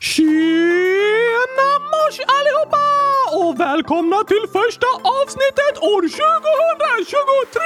Tjena mors allihopa! Och välkomna till första avsnittet år 2023!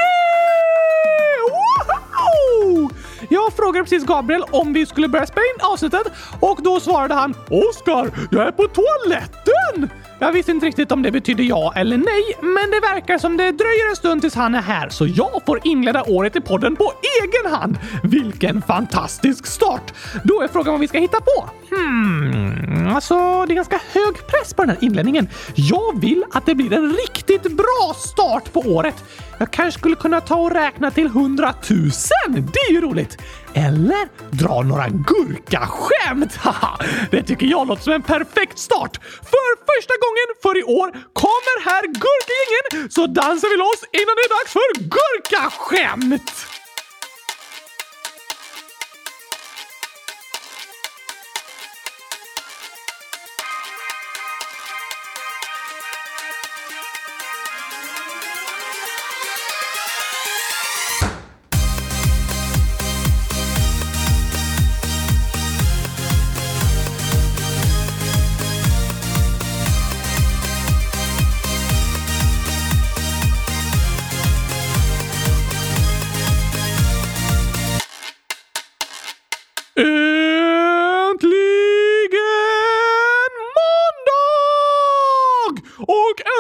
Wow! Jag frågade precis Gabriel om vi skulle börja spela in avsnittet och då svarade han Oskar, jag är på toaletten! Jag visste inte riktigt om det betyder ja eller nej, men det verkar som det dröjer en stund tills han är här så jag får inleda året i podden på egen hand. Vilken fantastisk start! Då är frågan vad vi ska hitta på. Hmm, alltså det är ganska hög press på den här inledningen. Jag vill att det blir en riktigt bra start på året. Jag kanske skulle kunna ta och räkna till hundratusen, Det är ju roligt! Eller dra några gurkaskämt. Haha, det tycker jag låter som en perfekt start. För första gången för i år kommer här Gurkagängen så dansar vi loss innan det är dags för gurkaskämt!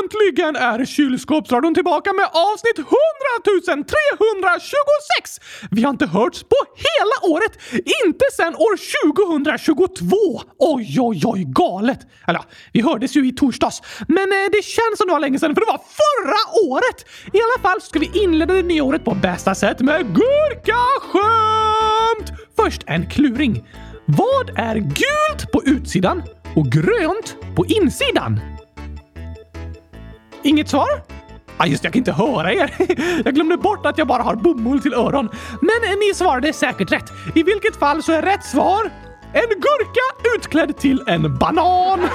Äntligen är Kylskåpsradion tillbaka med avsnitt 100 326! Vi har inte hörts på hela året, inte sedan år 2022! Oj, oj, oj, galet! Eller ja, vi hördes ju i torsdags, men eh, det känns som det var länge sedan för det var förra året! I alla fall ska vi inleda det nya året på bästa sätt med gurkaskämt! Först en kluring. Vad är gult på utsidan och grönt på insidan? Inget svar? Ah, just det, jag kan inte höra er. Jag glömde bort att jag bara har bomull till öron. Men ni svarade säkert rätt. I vilket fall så är rätt svar en gurka utklädd till en banan.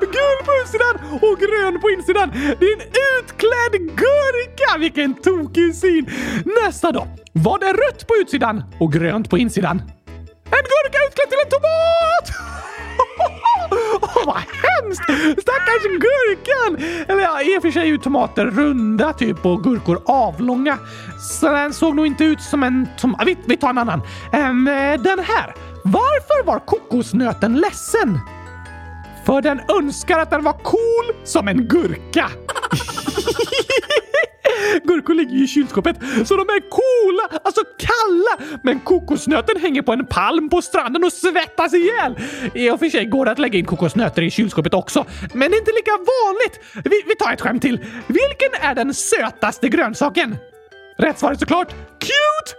Gul på utsidan och grön på insidan. Det är en utklädd gurka! Vilken tokig syn! Nästa då. Vad är rött på utsidan och grönt på insidan? En gurka utklädd till en tomat! Åh, oh, vad hemskt! Stackars gurkan! Eller ja, i och för sig är ju tomater runda typ och gurkor avlånga. Så den såg nog inte ut som en tomat. Vi, vi tar en annan. Um, den här. Varför var kokosnöten ledsen? För den önskar att den var cool som en gurka. Gurkor ligger ju i kylskåpet så de är coola, alltså kalla. Men kokosnöten hänger på en palm på stranden och svettas ihjäl. I och för sig går det att lägga in kokosnötter i kylskåpet också, men det är inte lika vanligt. Vi, vi tar ett skämt till. Vilken är den sötaste grönsaken? Rätt svar är såklart cute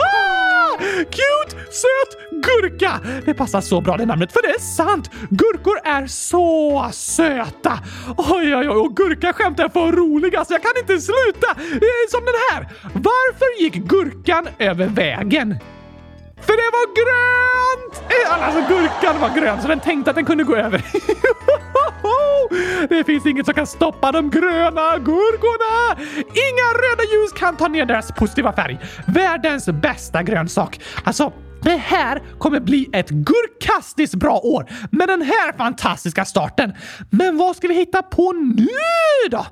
Cute, söt gurka! Det passar så bra det namnet, för det är sant! Gurkor är så söta! Oj, oj, oj, och gurkaskämt är för roliga så jag kan inte sluta! Som den här! Varför gick gurkan över vägen? För det var grönt! Alltså gurkan var grön så den tänkte att den kunde gå över. Det finns inget som kan stoppa de gröna gurkorna! Inga röda ljus kan ta ner deras positiva färg. Världens bästa grönsak. Alltså, det här kommer bli ett gurkastiskt bra år med den här fantastiska starten. Men vad ska vi hitta på nu då?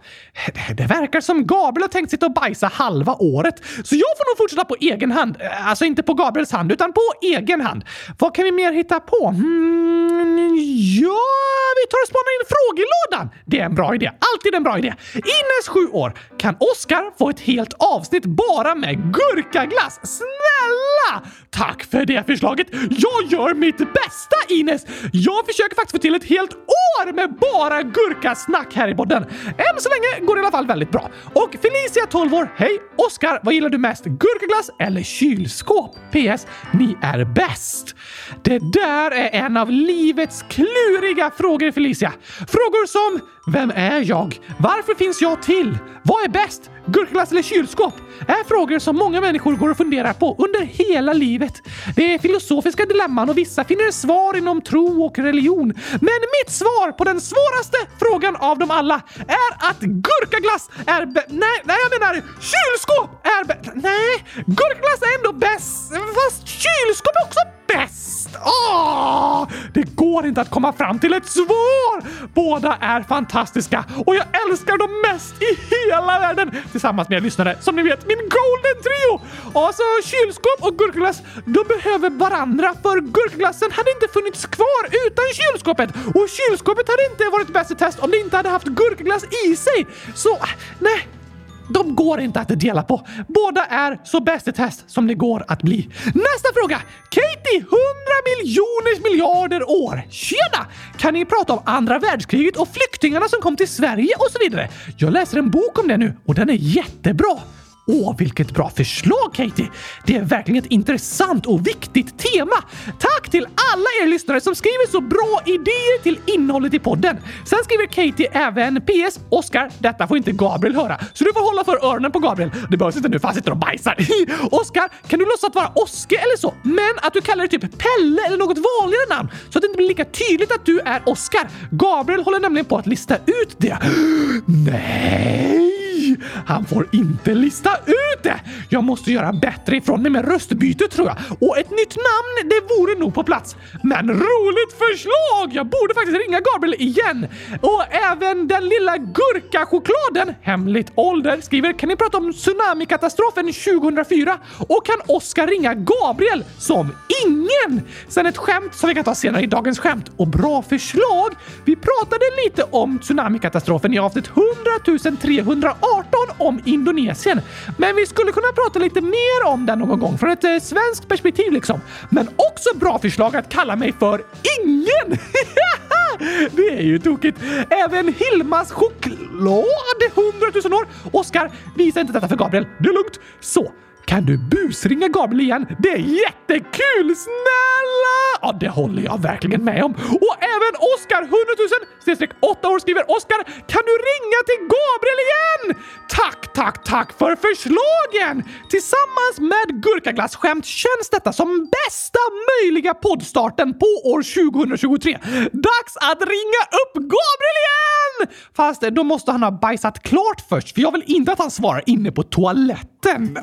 Det, det verkar som Gabriel har tänkt sitta och bajsa halva året, så jag får nog fortsätta på egen hand. Alltså inte på Gabriels hand, utan på egen hand. Vad kan vi mer hitta på? Mm, ja, vi tar och spanar in frågelådan. Det är en bra idé. Alltid en bra idé. Innes sju år. Kan Oskar få ett helt avsnitt bara med gurkaglass? Snälla! Tack för det förslaget. Jag gör mitt bästa Ines! Jag försöker faktiskt få till ett helt år med bara gurkasnack här i podden. Än så länge går det i alla fall väldigt bra. Och Felicia 12 år, hej! Oskar, vad gillar du mest? Gurkaglass eller kylskåp? PS. Ni är bäst. Det där är en av livets kluriga frågor Felicia. Frågor som vem är jag? Varför finns jag till? Vad är bäst? Gurkaglass eller kylskåp? Är frågor som många människor går och funderar på under hela livet. Det är filosofiska dilemman och vissa finner svar inom tro och religion. Men mitt svar på den svåraste frågan av dem alla är att gurkaglass är Nej, nej, jag menar kylskåp är Nej, gurkaglass är ändå bäst. Fast kylskåp är också bäst! Åh! Det går inte att komma fram till ett svar! Båda är fantastiska och jag älskar dem mest i hela världen tillsammans med er lyssnare. Som ni vet, min golden trio! Alltså kylskåp och gurkglass, de behöver varandra för gurkglassen hade inte funnits kvar utan kylskåpet och kylskåpet hade inte varit bäst i test om det inte hade haft gurkglass i sig. Så nej, de går inte att dela på. Båda är så bäst i test som det går att bli. Nästa fråga! Katie, 100 miljoners miljarder år. Tjena! Kan ni prata om andra världskriget och flyktingarna som kom till Sverige och så vidare? Jag läser en bok om det nu och den är jättebra. Åh, vilket bra förslag Katie! Det är verkligen ett intressant och viktigt tema. Tack till alla er lyssnare som skriver så bra idéer till innehållet i podden. Sen skriver Katie även PS. Oskar, detta får inte Gabriel höra, så du får hålla för öronen på Gabriel. Det behövs inte nu för han sitter och bajsar. Oskar, kan du låtsas vara Oske eller så? Men att du kallar dig typ Pelle eller något vanligare namn så att det inte blir lika tydligt att du är Oskar. Gabriel håller nämligen på att lista ut det. Nej! Han får inte lista ut det! Jag måste göra bättre ifrån mig med röstbyte tror jag. Och ett nytt namn, det vore nog på plats. Men roligt förslag! Jag borde faktiskt ringa Gabriel igen. Och även den lilla gurkachokladen, hemligt ålder, skriver kan ni prata om tsunamikatastrofen 2004? Och kan Oskar ringa Gabriel som ingen? Sen ett skämt som vi kan ta senare i dagens skämt. Och bra förslag! Vi pratade lite om tsunamikatastrofen i avsnitt 100 300 om Indonesien. Men vi skulle kunna prata lite mer om den någon gång från ett eh, svenskt perspektiv liksom. Men också bra förslag att kalla mig för ingen! Det är ju tokigt. Även Hilmas choklad 100 000 år. Oskar, visa inte detta för Gabriel. Det är lugnt. Så, kan du busringa Gabriel igen? Det är jättekul! Snälla! Ja, det håller jag verkligen med om. Och även Oskar 100 000 8 år skriver Oskar, kan du ringa till Gabriel igen? Tack, tack, tack för förslagen! Tillsammans med gurkaglasskämt känns detta som bästa möjliga poddstarten på år 2023. Dags att ringa upp Gabriel igen! Fast då måste han ha bajsat klart först, för jag vill inte att han svarar inne på toaletten.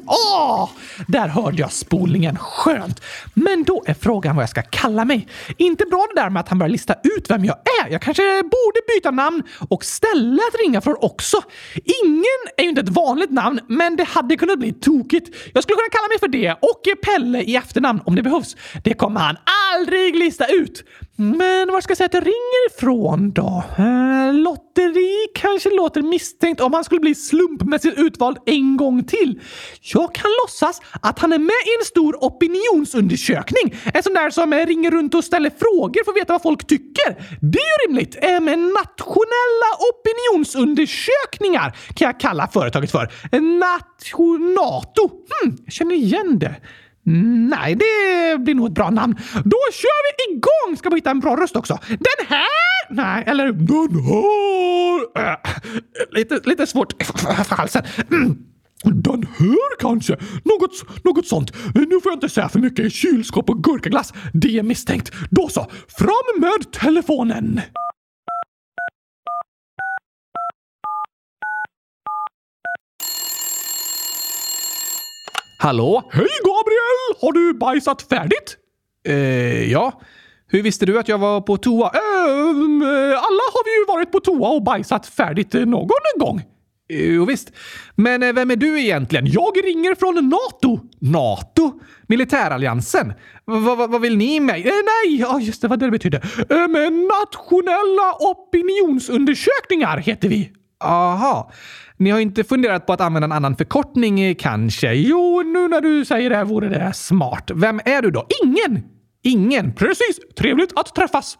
Åh! Där hörde jag spolningen. Skönt. Men då är frågan vad jag ska kalla mig. Inte bra det där med att han börjar lista ut vem jag är. Jag kanske borde byta namn och ställe att ringa från också. Ingen är ju inte ett vanligt namn, men det hade kunnat bli tokigt. Jag skulle kunna kalla mig för det och Pelle i efternamn om det behövs. Det kommer han aldrig lista ut. Mm. Men var ska jag säga att jag ringer ifrån då? Eh, lotteri kanske låter misstänkt om han skulle bli slumpmässigt utvald en gång till. Jag kan låtsas att han är med i en stor opinionsundersökning. En sån där som ringer runt och ställer frågor för att veta vad folk tycker. Det är ju rimligt. Eh, med nationella opinionsundersökningar kan jag kalla företaget för. Eh, Nationato. Hmm, jag känner igen det. Nej, det blir nog ett bra namn. Då kör vi igång! Ska vi hitta en bra röst också. Den här! Nej, eller den här! Äh, lite, lite svårt för halsen. Mm. Den här kanske? Något, något sånt. Nu får jag inte säga för mycket. Kylskåp och gurkaglass. Det är misstänkt. Då så, fram med telefonen! Hallå? Hej Gabriel! Har du bajsat färdigt? Eh, ja. Hur visste du att jag var på toa? Ehm, alla har vi ju varit på toa och bajsat färdigt någon gång. Jo, visst. Men eh, vem är du egentligen? Jag ringer från NATO. NATO? Militäralliansen? Vad vill ni med? Eh, nej, ja, just det, vad det betyder. Eh, nationella opinionsundersökningar heter vi. Aha. Ni har inte funderat på att använda en annan förkortning kanske? Jo, nu när du säger det här vore det smart. Vem är du då? Ingen! Ingen? Precis! Trevligt att träffas.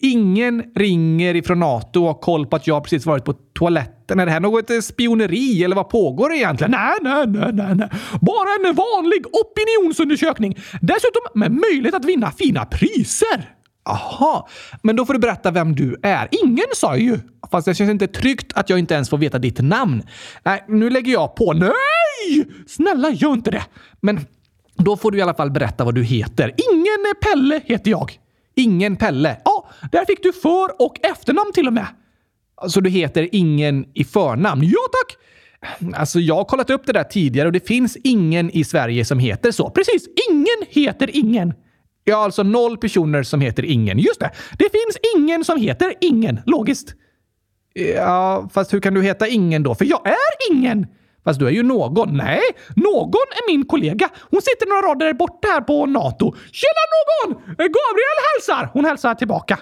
Ingen ringer ifrån NATO och har koll på att jag precis varit på toaletten. Är det här något eh, spioneri eller vad pågår egentligen? Nej, nej, nej, nej, nej. Bara en vanlig opinionsundersökning. Dessutom med möjlighet att vinna fina priser. Aha, men då får du berätta vem du är. Ingen sa ju. Fast det känns inte tryggt att jag inte ens får veta ditt namn. Nej, nu lägger jag på. Nej! Snälla, gör inte det. Men då får du i alla fall berätta vad du heter. Ingen Pelle heter jag. Ingen Pelle? Ja, där fick du för och efternamn till och med. Så alltså, du heter ingen i förnamn? Ja, tack! Alltså, jag har kollat upp det där tidigare och det finns ingen i Sverige som heter så. Precis, ingen heter ingen. Ja, alltså noll personer som heter Ingen. Just det. Det finns ingen som heter Ingen. Logiskt. Ja, fast hur kan du heta Ingen då? För jag är ingen! Fast du är ju någon. Nej, någon är min kollega. Hon sitter några rader borta här på NATO. Tjena någon! Gabriel hälsar! Hon hälsar tillbaka.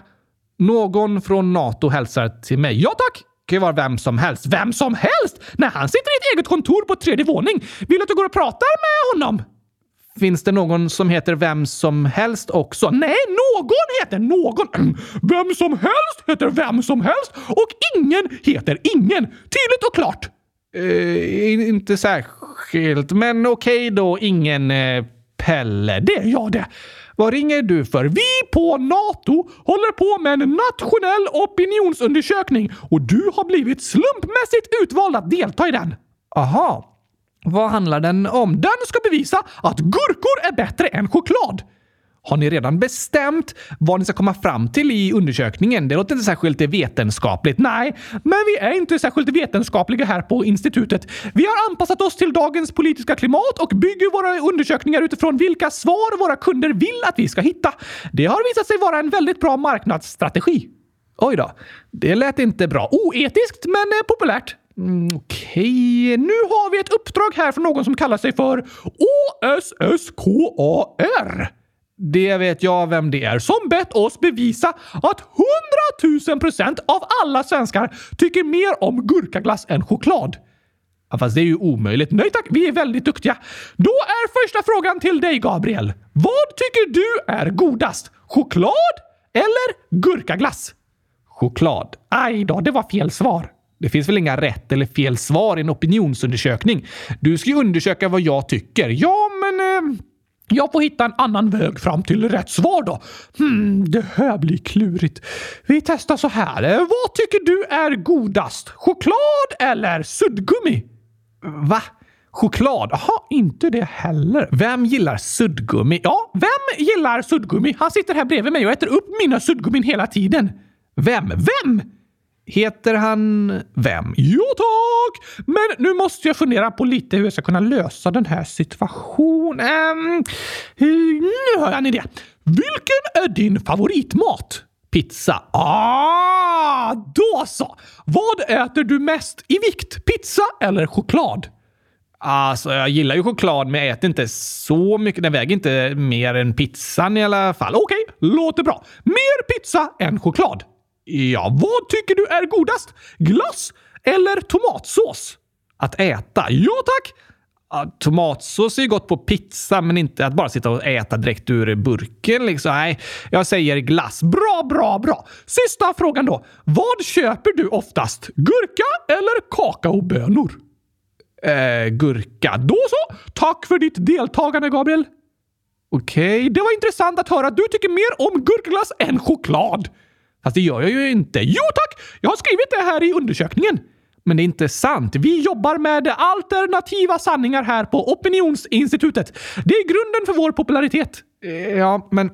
Någon från NATO hälsar till mig. Ja tack! Det kan ju vara vem som helst. Vem som helst? Nej, han sitter i ett eget kontor på tredje våning. Vill du att du går och pratar med honom? Finns det någon som heter vem som helst också? Nej, någon heter någon. Vem som helst heter vem som helst och ingen heter ingen. Tydligt och klart. Uh, inte särskilt, men okej okay då. Ingen uh, Pelle. Det är jag det. Vad ringer du för? Vi på NATO håller på med en nationell opinionsundersökning och du har blivit slumpmässigt utvald att delta i den. Aha. Vad handlar den om? Den ska bevisa att gurkor är bättre än choklad. Har ni redan bestämt vad ni ska komma fram till i undersökningen? Det låter inte särskilt vetenskapligt. Nej, men vi är inte särskilt vetenskapliga här på institutet. Vi har anpassat oss till dagens politiska klimat och bygger våra undersökningar utifrån vilka svar våra kunder vill att vi ska hitta. Det har visat sig vara en väldigt bra marknadsstrategi. Oj då, det lät inte bra. Oetiskt, men eh, populärt. Mm, Okej, okay. nu har vi ett uppdrag här från någon som kallar sig för OSSKAR. Det vet jag vem det är. Som bett oss bevisa att 100 procent av alla svenskar tycker mer om gurkaglass än choklad. Ja, fast det är ju omöjligt. Nej tack, vi är väldigt duktiga. Då är första frågan till dig, Gabriel. Vad tycker du är godast? Choklad eller gurkaglass? Choklad. Aj då, det var fel svar. Det finns väl inga rätt eller fel svar i en opinionsundersökning? Du ska ju undersöka vad jag tycker. Ja, men... Eh... Jag får hitta en annan väg fram till rätt svar då. Hmm, det här blir klurigt. Vi testar så här. Vad tycker du är godast? Choklad eller suddgummi? Va? Choklad? Jaha, inte det heller. Vem gillar suddgummi? Ja, vem gillar suddgummi? Han sitter här bredvid mig och äter upp mina suddgummin hela tiden. Vem? Vem? Heter han vem? Jo tack! Men nu måste jag fundera på lite hur jag ska kunna lösa den här situationen. Nu har jag en idé. Vilken är din favoritmat? Pizza. Ah, då så! Vad äter du mest i vikt? Pizza eller choklad? Alltså, jag gillar ju choklad, men jag äter inte så mycket. Den väger inte mer än pizzan i alla fall. Okej, okay, låter bra. Mer pizza än choklad. Ja, vad tycker du är godast? Glass eller tomatsås? Att äta? Ja, tack! Ja, tomatsås är ju gott på pizza, men inte att bara sitta och äta direkt ur burken. Liksom. Nej, jag säger glass. Bra, bra, bra! Sista frågan då. Vad köper du oftast? Gurka eller kakaobönor? Eh, gurka. Då så! Tack för ditt deltagande, Gabriel. Okej. Okay. Det var intressant att höra att du tycker mer om gurkglass än choklad. Fast det gör jag ju inte. Jo tack! Jag har skrivit det här i undersökningen. Men det är inte sant. Vi jobbar med alternativa sanningar här på Opinionsinstitutet. Det är grunden för vår popularitet. Eh, ja, men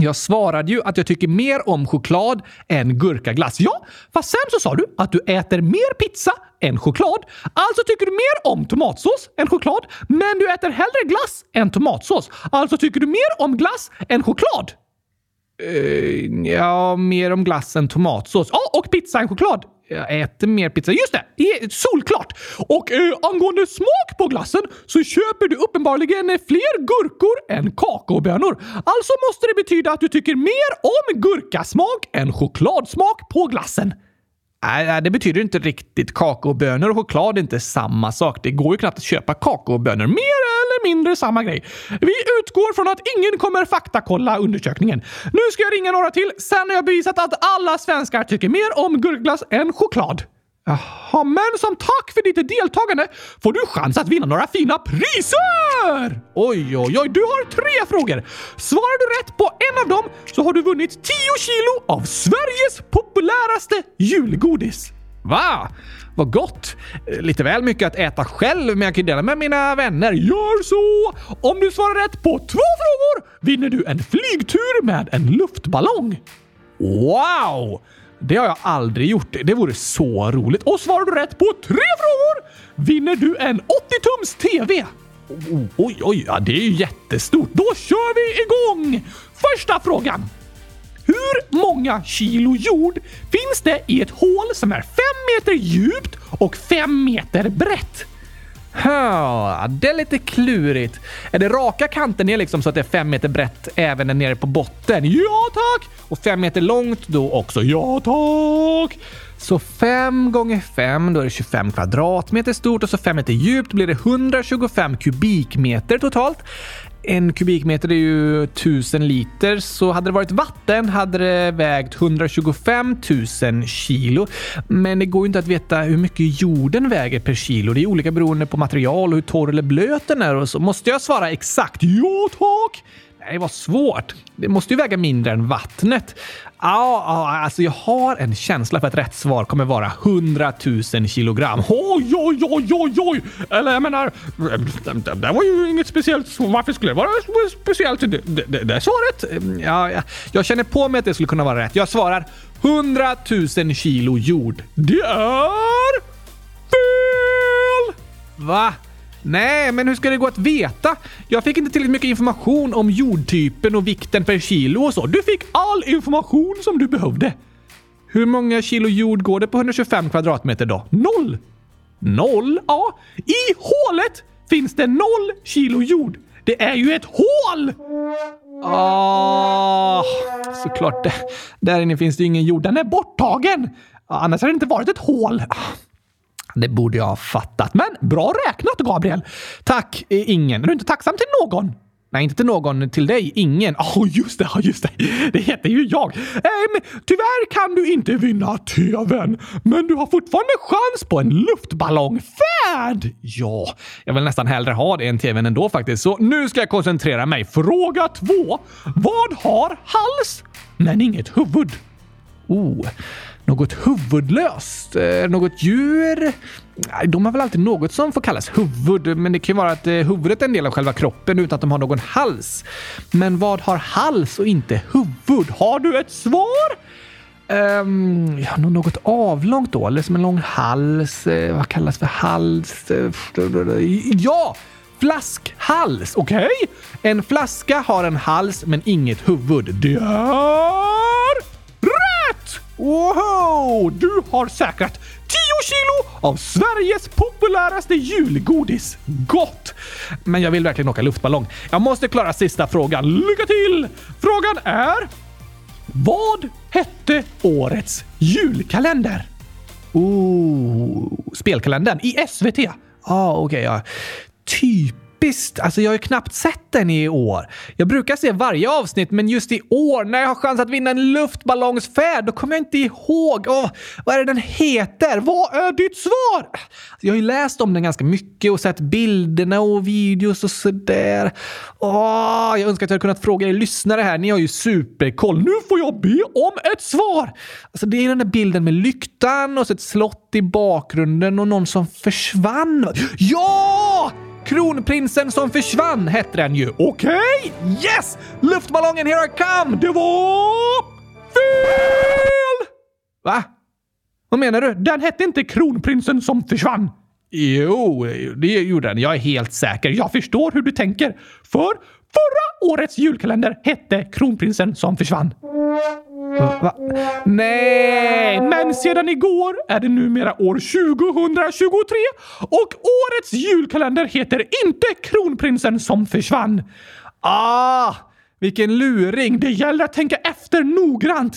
jag svarade ju att jag tycker mer om choklad än gurkaglass. Ja, fast sen så sa du att du äter mer pizza än choklad. Alltså tycker du mer om tomatsås än choklad, men du äter hellre glass än tomatsås. Alltså tycker du mer om glass än choklad. Uh, ja, mer om glass än tomatsås. Ja, och pizza än choklad. Jag äter mer pizza. Just det! Det är solklart! Och eh, angående smak på glassen så köper du uppenbarligen fler gurkor än kakaobönor. Alltså måste det betyda att du tycker mer om gurkasmak än chokladsmak på glassen. Nej, det betyder inte riktigt. Kakaobönor och choklad är inte samma sak. Det går ju knappt att köpa kakaobönor. Mer mindre samma grej. Vi utgår från att ingen kommer faktakolla undersökningen. Nu ska jag ringa några till. Sen har jag bevisat att alla svenskar tycker mer om gurkglass än choklad. Jaha, men som tack för ditt deltagande får du chans att vinna några fina priser! Oj, oj, oj, du har tre frågor. Svarar du rätt på en av dem så har du vunnit 10 kilo av Sveriges populäraste julgodis. Va? Vad gott! Lite väl mycket att äta själv, men jag kan dela med mina vänner. Gör så! Om du svarar rätt på två frågor vinner du en flygtur med en luftballong. Wow! Det har jag aldrig gjort. Det vore så roligt. Och svarar du rätt på tre frågor vinner du en 80-tums TV. oj, oj, ja, det är ju jättestort. Då kör vi igång! Första frågan. Hur många kilo jord finns det i ett hål som är fem meter djupt och fem meter brett? Ha, det är lite klurigt. Är det raka kanten ner liksom så att det är fem meter brett även nere på botten? Ja tack! Och fem meter långt då också? Ja tack! Så 5 gånger 5, då är det 25 kvadratmeter stort och så 5 meter djupt blir det 125 kubikmeter totalt. En kubikmeter är ju 1000 liter, så hade det varit vatten hade det vägt 125 000 kilo. Men det går ju inte att veta hur mycket jorden väger per kilo. Det är olika beroende på material och hur torr eller blöt den är och så. Måste jag svara exakt ja tack? Nej, vad svårt. Det måste ju väga mindre än vattnet. Ja, alltså jag har en känsla för att rätt svar kommer vara 100 000 kilogram. Oj, oj, oj, oj, oj! Eller jag menar, det, det var ju inget speciellt. Varför skulle det vara speciellt? Det, det, det, svaret? Ja, jag, jag känner på mig att det skulle kunna vara rätt. Jag svarar 100 000 kilo jord. Det är fel! Va? Nej, men hur ska det gå att veta? Jag fick inte tillräckligt mycket information om jordtypen och vikten per kilo och så. Du fick all information som du behövde. Hur många kilo jord går det på 125 kvadratmeter då? Noll. Noll? Ja, i hålet finns det noll kilo jord. Det är ju ett hål! Ah, såklart. Där inne finns det ju ingen jord. Den är borttagen. Annars hade det inte varit ett hål. Ah. Det borde jag ha fattat. Men bra räknat, Gabriel! Tack, eh, ingen. Är du inte tacksam till någon? Nej, inte till någon. Till dig. Ingen. Ja, oh, just det. just det. Det heter ju jag. Ähm, tyvärr kan du inte vinna TVn, men du har fortfarande chans på en luftballongfärd. Ja, jag vill nästan hellre ha det än TVn ändå faktiskt. Så nu ska jag koncentrera mig. Fråga två. Vad har hals, men inget huvud? Oh, något huvudlöst? Eh, något djur? De har väl alltid något som får kallas huvud, men det kan ju vara att eh, huvudet är en del av själva kroppen utan att de har någon hals. Men vad har hals och inte huvud? Har du ett svar? Um, ja, något avlångt då, eller som en lång hals. Eh, vad kallas för hals? Eh, ja! Flaskhals! Okej? Okay. En flaska har en hals men inget huvud. Det är! Wow! Du har säkrat 10 kilo av Sveriges populäraste julgodis. Gott! Men jag vill verkligen åka luftballong. Jag måste klara sista frågan. Lycka till! Frågan är... Vad hette årets julkalender? Oh, spelkalendern i SVT. Ah, okej. Okay, ja. Typ typiskt. Alltså, jag har ju knappt sett den i år. Jag brukar se varje avsnitt, men just i år när jag har chans att vinna en luftballongsfärd, då kommer jag inte ihåg. Åh, vad är det den heter? Vad är ditt svar? Jag har ju läst om den ganska mycket och sett bilderna och videos och sådär. Åh, jag önskar att jag hade kunnat fråga er lyssnare här. Ni har ju superkoll. Nu får jag be om ett svar! Alltså, det är den där bilden med lyktan och så ett slott i bakgrunden och någon som försvann. Ja! Kronprinsen som försvann hette den ju. Okej! Okay. Yes! Luftballongen here I come! Det var fel! Va? Vad menar du? Den hette inte Kronprinsen som försvann. Jo, det gjorde den. Jag är helt säker. Jag förstår hur du tänker. För förra årets julkalender hette Kronprinsen som försvann. Va? Nej! Men sedan igår är det numera år 2023 och årets julkalender heter inte Kronprinsen som försvann. Ah! Vilken luring! Det gäller att tänka efter noggrant.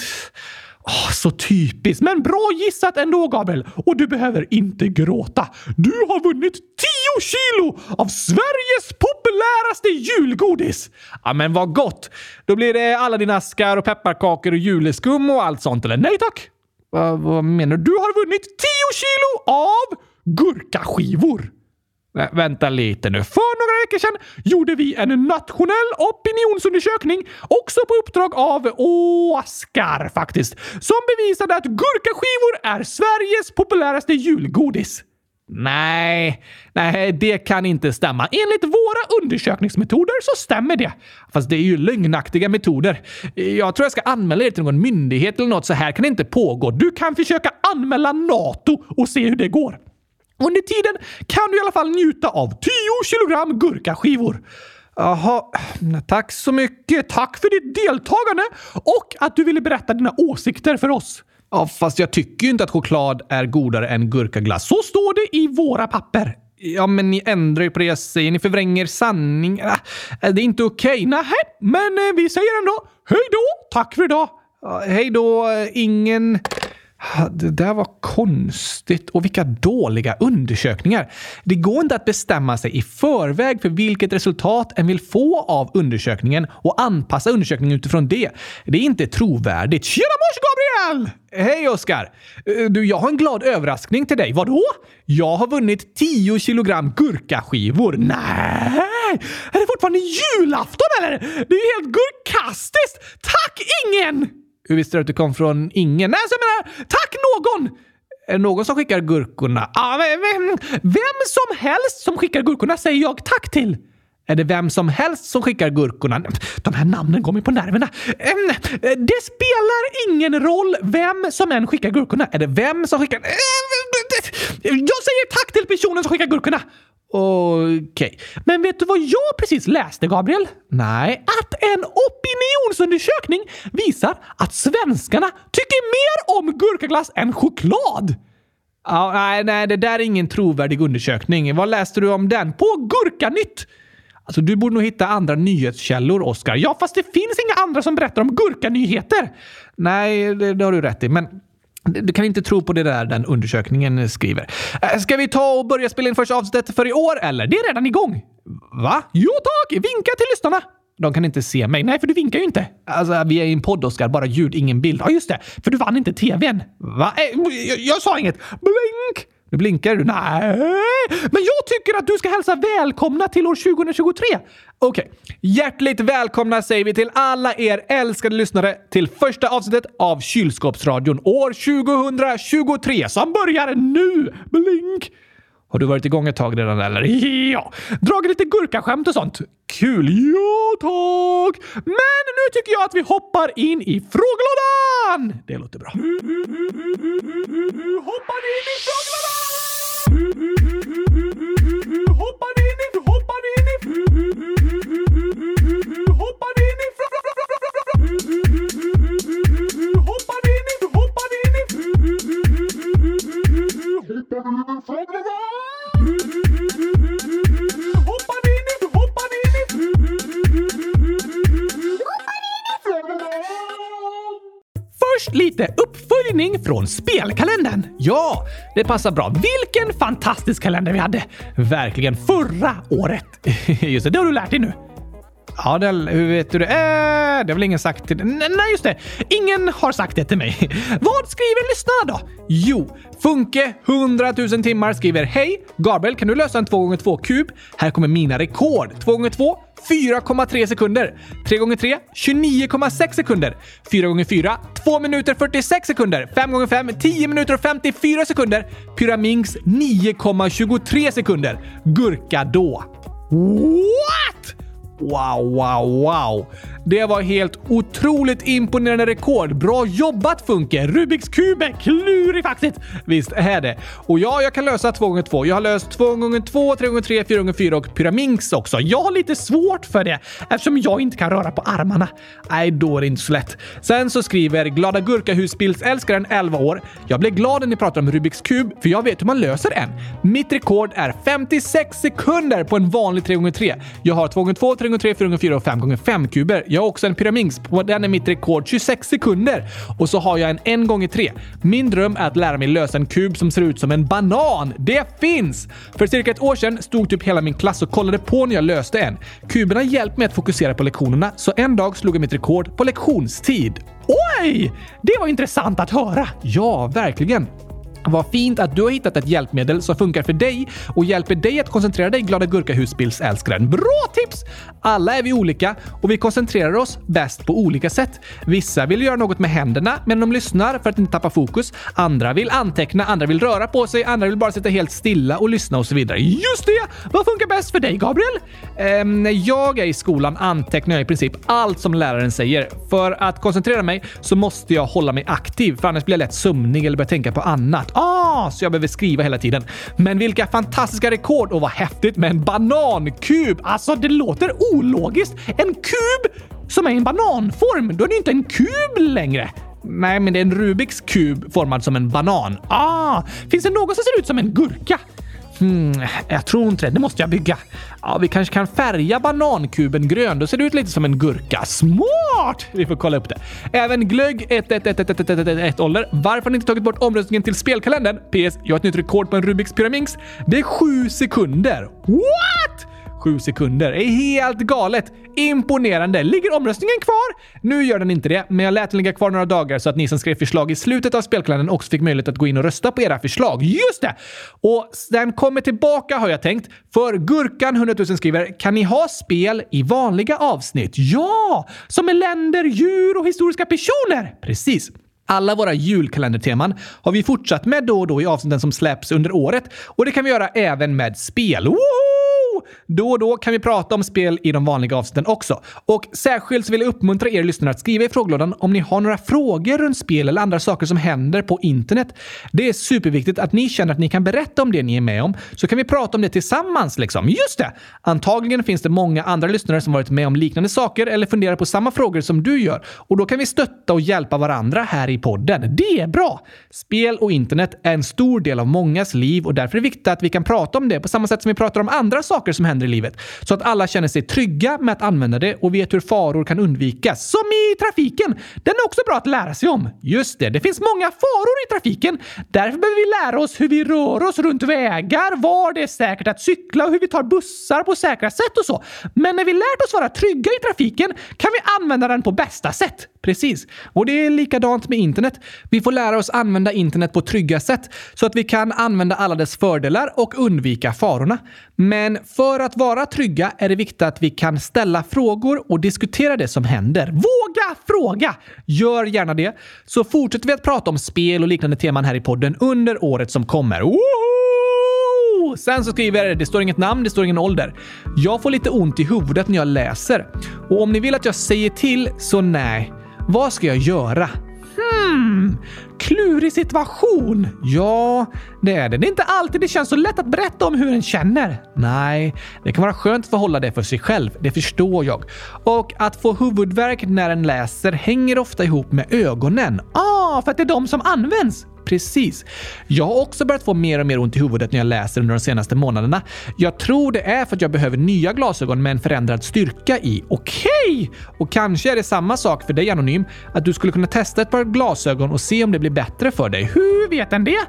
Oh, så typiskt, men bra gissat ändå Gabriel. Och du behöver inte gråta. Du har vunnit 10 kilo av Sveriges populäraste julgodis! Ja, men vad gott! Då blir det alla dina askar och pepparkakor och juleskum och allt sånt, eller? Nej tack! Va, vad menar du? Du har vunnit 10 kilo av gurkaskivor! Vä vänta lite nu. För några veckor sedan gjorde vi en nationell opinionsundersökning, också på uppdrag av Oskar faktiskt, som bevisade att gurkaskivor är Sveriges populäraste julgodis. Nej, nej, det kan inte stämma. Enligt våra undersökningsmetoder så stämmer det. Fast det är ju lögnaktiga metoder. Jag tror jag ska anmäla er till någon myndighet eller något. Så här kan det inte pågå. Du kan försöka anmäla NATO och se hur det går. Under tiden kan du i alla fall njuta av 10 kilogram gurkaskivor. Jaha, tack så mycket. Tack för ditt deltagande och att du ville berätta dina åsikter för oss. Ja, fast jag tycker ju inte att choklad är godare än gurkaglass. Så står det i våra papper. Ja, men ni ändrar ju på det jag säger. Ni förvränger sanning. Ah, det är inte okej. Okay. Nej, men eh, vi säger ändå hej då. Tack för idag. Ja, hej då, eh, ingen... Det där var konstigt. Och vilka dåliga undersökningar. Det går inte att bestämma sig i förväg för vilket resultat en vill få av undersökningen och anpassa undersökningen utifrån det. Det är inte trovärdigt. Tjena mors Gabriel! Hej Oskar! Eh, du, jag har en glad överraskning till dig. Vadå? Jag har vunnit 10 kilogram gurkaskivor. Nej! Är det fortfarande julafton eller? Det är ju helt gurkastiskt! Tack ingen! Hur visste du att det kom från ingen? Nej, så jag menar, tack någon! Är det någon som skickar gurkorna? Ja, vem, vem som helst som skickar gurkorna säger jag tack till. Är det vem som helst som skickar gurkorna? De här namnen går mig på nerverna. Det spelar ingen roll vem som än skickar gurkorna. Är det vem som skickar... Jag säger tack till personen som skickar gurkorna. Okej. Okay. Men vet du vad jag precis läste, Gabriel? Nej. Att en opinionsundersökning visar att svenskarna tycker mer om gurkaglass än choklad. Ja, nej, nej, det där är ingen trovärdig undersökning. Vad läste du om den? På Gurkanytt! Alltså, du borde nog hitta andra nyhetskällor, Oskar. Ja, fast det finns inga andra som berättar om gurkanyheter. Nej, det, det har du rätt i. Men du kan inte tro på det där den undersökningen skriver. Äh, ska vi ta och börja spela in första avsnittet för i år, eller? Det är redan igång. Va? Jo tack! Vinka till lyssnarna. De kan inte se mig. Nej, för du vinkar ju inte. Alltså, vi är i en podd, Oskar. Bara ljud, ingen bild. Ja, just det. För du vann inte tvn. Va? Äh, jag, jag sa inget. Blink! Nu blinkar du. Nej, men jag tycker att du ska hälsa välkomna till år 2023. Okej. Okay. Hjärtligt välkomna säger vi till alla er älskade lyssnare till första avsnittet av Kylskåpsradion år 2023 som börjar nu. Blink! Har du varit igång ett tag redan eller? Ja, dragit lite gurkaskämt och sånt. Kul! Ja, tack! Men nu tycker jag att vi hoppar in i frågelådan! Det låter bra. Hoppar in i frågelådan! Hoppar in i... Hoppar in i... Hoppar in i... Hoppar in i... Hoppar in i... Hoppar in i Först lite uppföljning från spelkalendern. Ja, det passar bra. Vilken fantastisk kalender vi hade! Verkligen förra året. Just det, det har du lärt dig nu. Ja, det, hur vet du det? Äh, det har väl ingen sagt till dig? Nej, just det. Ingen har sagt det till mig. Vad skriver lyssnarna då? Jo, Funke 100 000 timmar skriver Hej! Gabriel, kan du lösa en 2x2-kub? Här kommer mina rekord. 2x2 4,3 sekunder. 3 gånger 3, 29,6 sekunder. 4 gånger 4, 2 minuter 46 sekunder. 5 gånger 5, 10 minuter och 54 sekunder. Pyraminx 9,23 sekunder. Gurka då. What? Wow, wow, wow! Det var helt otroligt imponerande rekord. Bra jobbat Funke! Rubiks kub är klurifaxigt! Visst är det. Och ja, jag kan lösa 2x2. Jag har löst 2x2, 3x3, 4x4 och pyraminx också. Jag har lite svårt för det eftersom jag inte kan röra på armarna. Nej, då är det inte så lätt. Sen så skriver Glada Gurka-husbilsälskaren 11 år. Jag blev glad när ni pratar om Rubiks kub för jag vet hur man löser en. Mitt rekord är 56 sekunder på en vanlig 3x3. Jag har 2 gånger 2 3 1x3, 4x4 och 5x5 kuber. Jag har också en pyraminx. På den är mitt rekord 26 sekunder. Och så har jag en 1 gånger 3 Min dröm är att lära mig lösa en kub som ser ut som en banan. Det finns! För cirka ett år sedan stod typ hela min klass och kollade på när jag löste en. Kuberna hjälpt mig att fokusera på lektionerna, så en dag slog jag mitt rekord på lektionstid. Oj! Det var intressant att höra. Ja, verkligen. Vad fint att du har hittat ett hjälpmedel som funkar för dig och hjälper dig att koncentrera dig, Glada Gurka-husbilsälskaren. Bra tips! Alla är vi olika och vi koncentrerar oss bäst på olika sätt. Vissa vill göra något med händerna medan de lyssnar för att inte tappa fokus. Andra vill anteckna, andra vill röra på sig, andra vill bara sitta helt stilla och lyssna och så vidare. Just det! Vad funkar bäst för dig, Gabriel? Ehm, när jag är i skolan antecknar jag i princip allt som läraren säger. För att koncentrera mig så måste jag hålla mig aktiv, för annars blir jag lätt sömnig eller börjar tänka på annat. Ah, så jag behöver skriva hela tiden. Men vilka fantastiska rekord och vad häftigt med en banankub! Alltså, det låter ologiskt. En kub som är i en bananform, då är det inte en kub längre. Nej, men det är en Rubiks kub formad som en banan. Ah, finns det något som ser ut som en gurka? Hmm, jag tror inte det. Det måste jag bygga. Ja, vi kanske kan färga banankuben grön. Då ser det ut lite som en gurka. Smart! Vi får kolla upp det. Även glögg 11111 ålder. Varför har ni inte tagit bort omröstningen till spelkalendern? PS. Jag har ett nytt rekord på en Rubiks pyraminx. Det är sju sekunder. What? Sju sekunder är helt galet. Imponerande. Ligger omröstningen kvar? Nu gör den inte det, men jag lät den ligga kvar några dagar så att ni som skrev förslag i slutet av spelkalendern också fick möjlighet att gå in och rösta på era förslag. Just det! Och den kommer tillbaka har jag tänkt. För Gurkan 100 000 skriver, kan ni ha spel i vanliga avsnitt? Ja! Som med länder, djur och historiska personer! Precis. Alla våra julkalenderteman har vi fortsatt med då och då i avsnitten som släpps under året och det kan vi göra även med spel. Woho! Då och då kan vi prata om spel i de vanliga avsnitten också. Och särskilt vill jag uppmuntra er lyssnare att skriva i frågelådan om ni har några frågor runt spel eller andra saker som händer på internet. Det är superviktigt att ni känner att ni kan berätta om det ni är med om, så kan vi prata om det tillsammans liksom. Just det! Antagligen finns det många andra lyssnare som varit med om liknande saker eller funderar på samma frågor som du gör och då kan vi stötta och hjälpa varandra här i podden. Det är bra! Spel och internet är en stor del av mångas liv och därför är det viktigt att vi kan prata om det på samma sätt som vi pratar om andra saker som händer i livet. Så att alla känner sig trygga med att använda det och vet hur faror kan undvikas. Som i trafiken! Den är också bra att lära sig om. Just det, det finns många faror i trafiken. Därför behöver vi lära oss hur vi rör oss runt vägar, var det är säkert att cykla och hur vi tar bussar på säkra sätt och så. Men när vi lärt oss vara trygga i trafiken kan vi använda den på bästa sätt. Precis. Och det är likadant med internet. Vi får lära oss använda internet på trygga sätt så att vi kan använda alla dess fördelar och undvika farorna. Men för att vara trygga är det viktigt att vi kan ställa frågor och diskutera det som händer. Våga fråga! Gör gärna det, så fortsätter vi att prata om spel och liknande teman här i podden under året som kommer. Woho! Sen så skriver jag det, det står inget namn, det står ingen ålder. Jag får lite ont i huvudet när jag läser. Och om ni vill att jag säger till, så nej. Vad ska jag göra? Hmm, klurig situation. Ja, det är det. Det är inte alltid det känns så lätt att berätta om hur en känner. Nej, det kan vara skönt att få hålla det för sig själv. Det förstår jag. Och att få huvudvärk när en läser hänger ofta ihop med ögonen. Ah, för att det är de som används. Precis. Jag har också börjat få mer och mer ont i huvudet när jag läser under de senaste månaderna. Jag tror det är för att jag behöver nya glasögon med en förändrad styrka i. Okej! Okay. Och kanske är det samma sak för dig Anonym, att du skulle kunna testa ett par glasögon och se om det blir bättre för dig. Hur vet den det?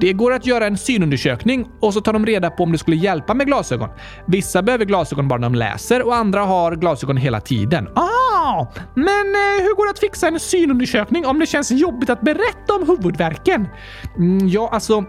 Det går att göra en synundersökning och så tar de reda på om det skulle hjälpa med glasögon. Vissa behöver glasögon bara när de läser och andra har glasögon hela tiden. Ah, men eh, hur går det att fixa en synundersökning om det känns jobbigt att berätta om huvudvärken? Mm, ja, alltså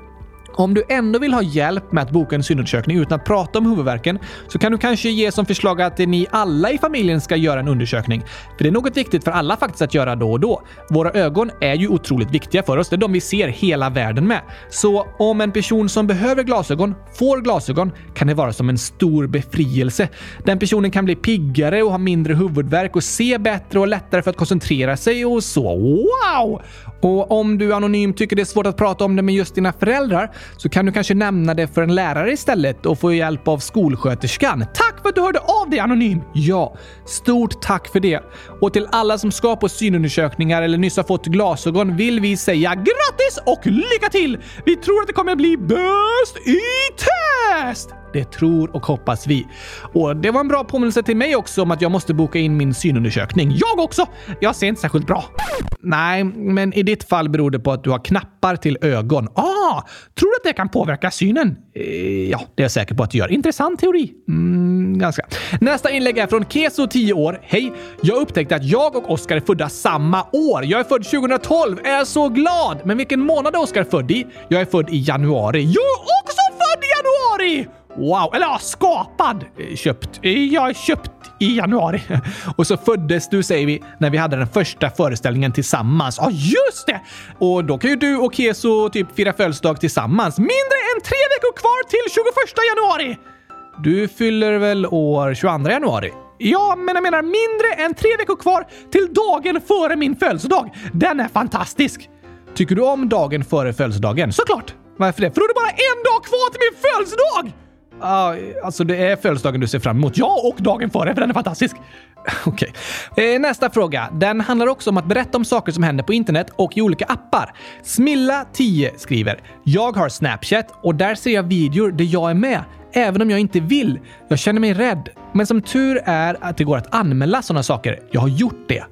om du ändå vill ha hjälp med att boka en synundersökning utan att prata om huvudvärken så kan du kanske ge som förslag att ni alla i familjen ska göra en undersökning. För det är något viktigt för alla faktiskt att göra då och då. Våra ögon är ju otroligt viktiga för oss. Det är de vi ser hela världen med. Så om en person som behöver glasögon får glasögon kan det vara som en stor befrielse. Den personen kan bli piggare och ha mindre huvudvärk och se bättre och lättare för att koncentrera sig och så. Wow! Och om du anonymt tycker det är svårt att prata om det med just dina föräldrar så kan du kanske nämna det för en lärare istället och få hjälp av skolsköterskan. Tack för att du hörde av dig Anonym! Ja, stort tack för det. Och till alla som ska på synundersökningar eller nyss har fått glasögon vill vi säga grattis och lycka till! Vi tror att det kommer bli bäst i test! Det tror och hoppas vi. Och det var en bra påminnelse till mig också om att jag måste boka in min synundersökning. Jag också! Jag ser inte särskilt bra. Nej, men i ditt fall beror det på att du har knappar till ögon. Ah! Tror du att det kan påverka synen? Eh, ja, det är jag säker på att det gör. Intressant teori. Mm, ganska. Nästa inlägg är från Keso, 10 år. Hej! Jag upptäckte att jag och Oskar är födda samma år. Jag är född 2012. Är så glad! Men vilken månad är Oskar född i? Jag är född i januari. Jag är också född i januari! Wow! Eller ja, skapad! Eh, köpt. Eh, jag är köpt i januari. Och så föddes du, säger vi, när vi hade den första föreställningen tillsammans. Ja, just det! Och då kan ju du och Keso typ fira födelsedag tillsammans. Mindre än tre veckor kvar till 21 januari! Du fyller väl år 22 januari? Ja, men jag menar mindre än tre veckor kvar till dagen före min födelsedag. Den är fantastisk! Tycker du om dagen före födelsedagen? Såklart! Varför det? För då är det bara en dag kvar till min födelsedag! Ja, alltså det är födelsedagen du ser fram emot. Ja, och dagen före, för den är fantastisk. Okej. Okay. Eh, nästa fråga. Den handlar också om att berätta om saker som händer på internet och i olika appar. Smilla10 skriver “Jag har Snapchat och där ser jag videor där jag är med, även om jag inte vill. Jag känner mig rädd. Men som tur är att det går att anmäla sådana saker. Jag har gjort det.”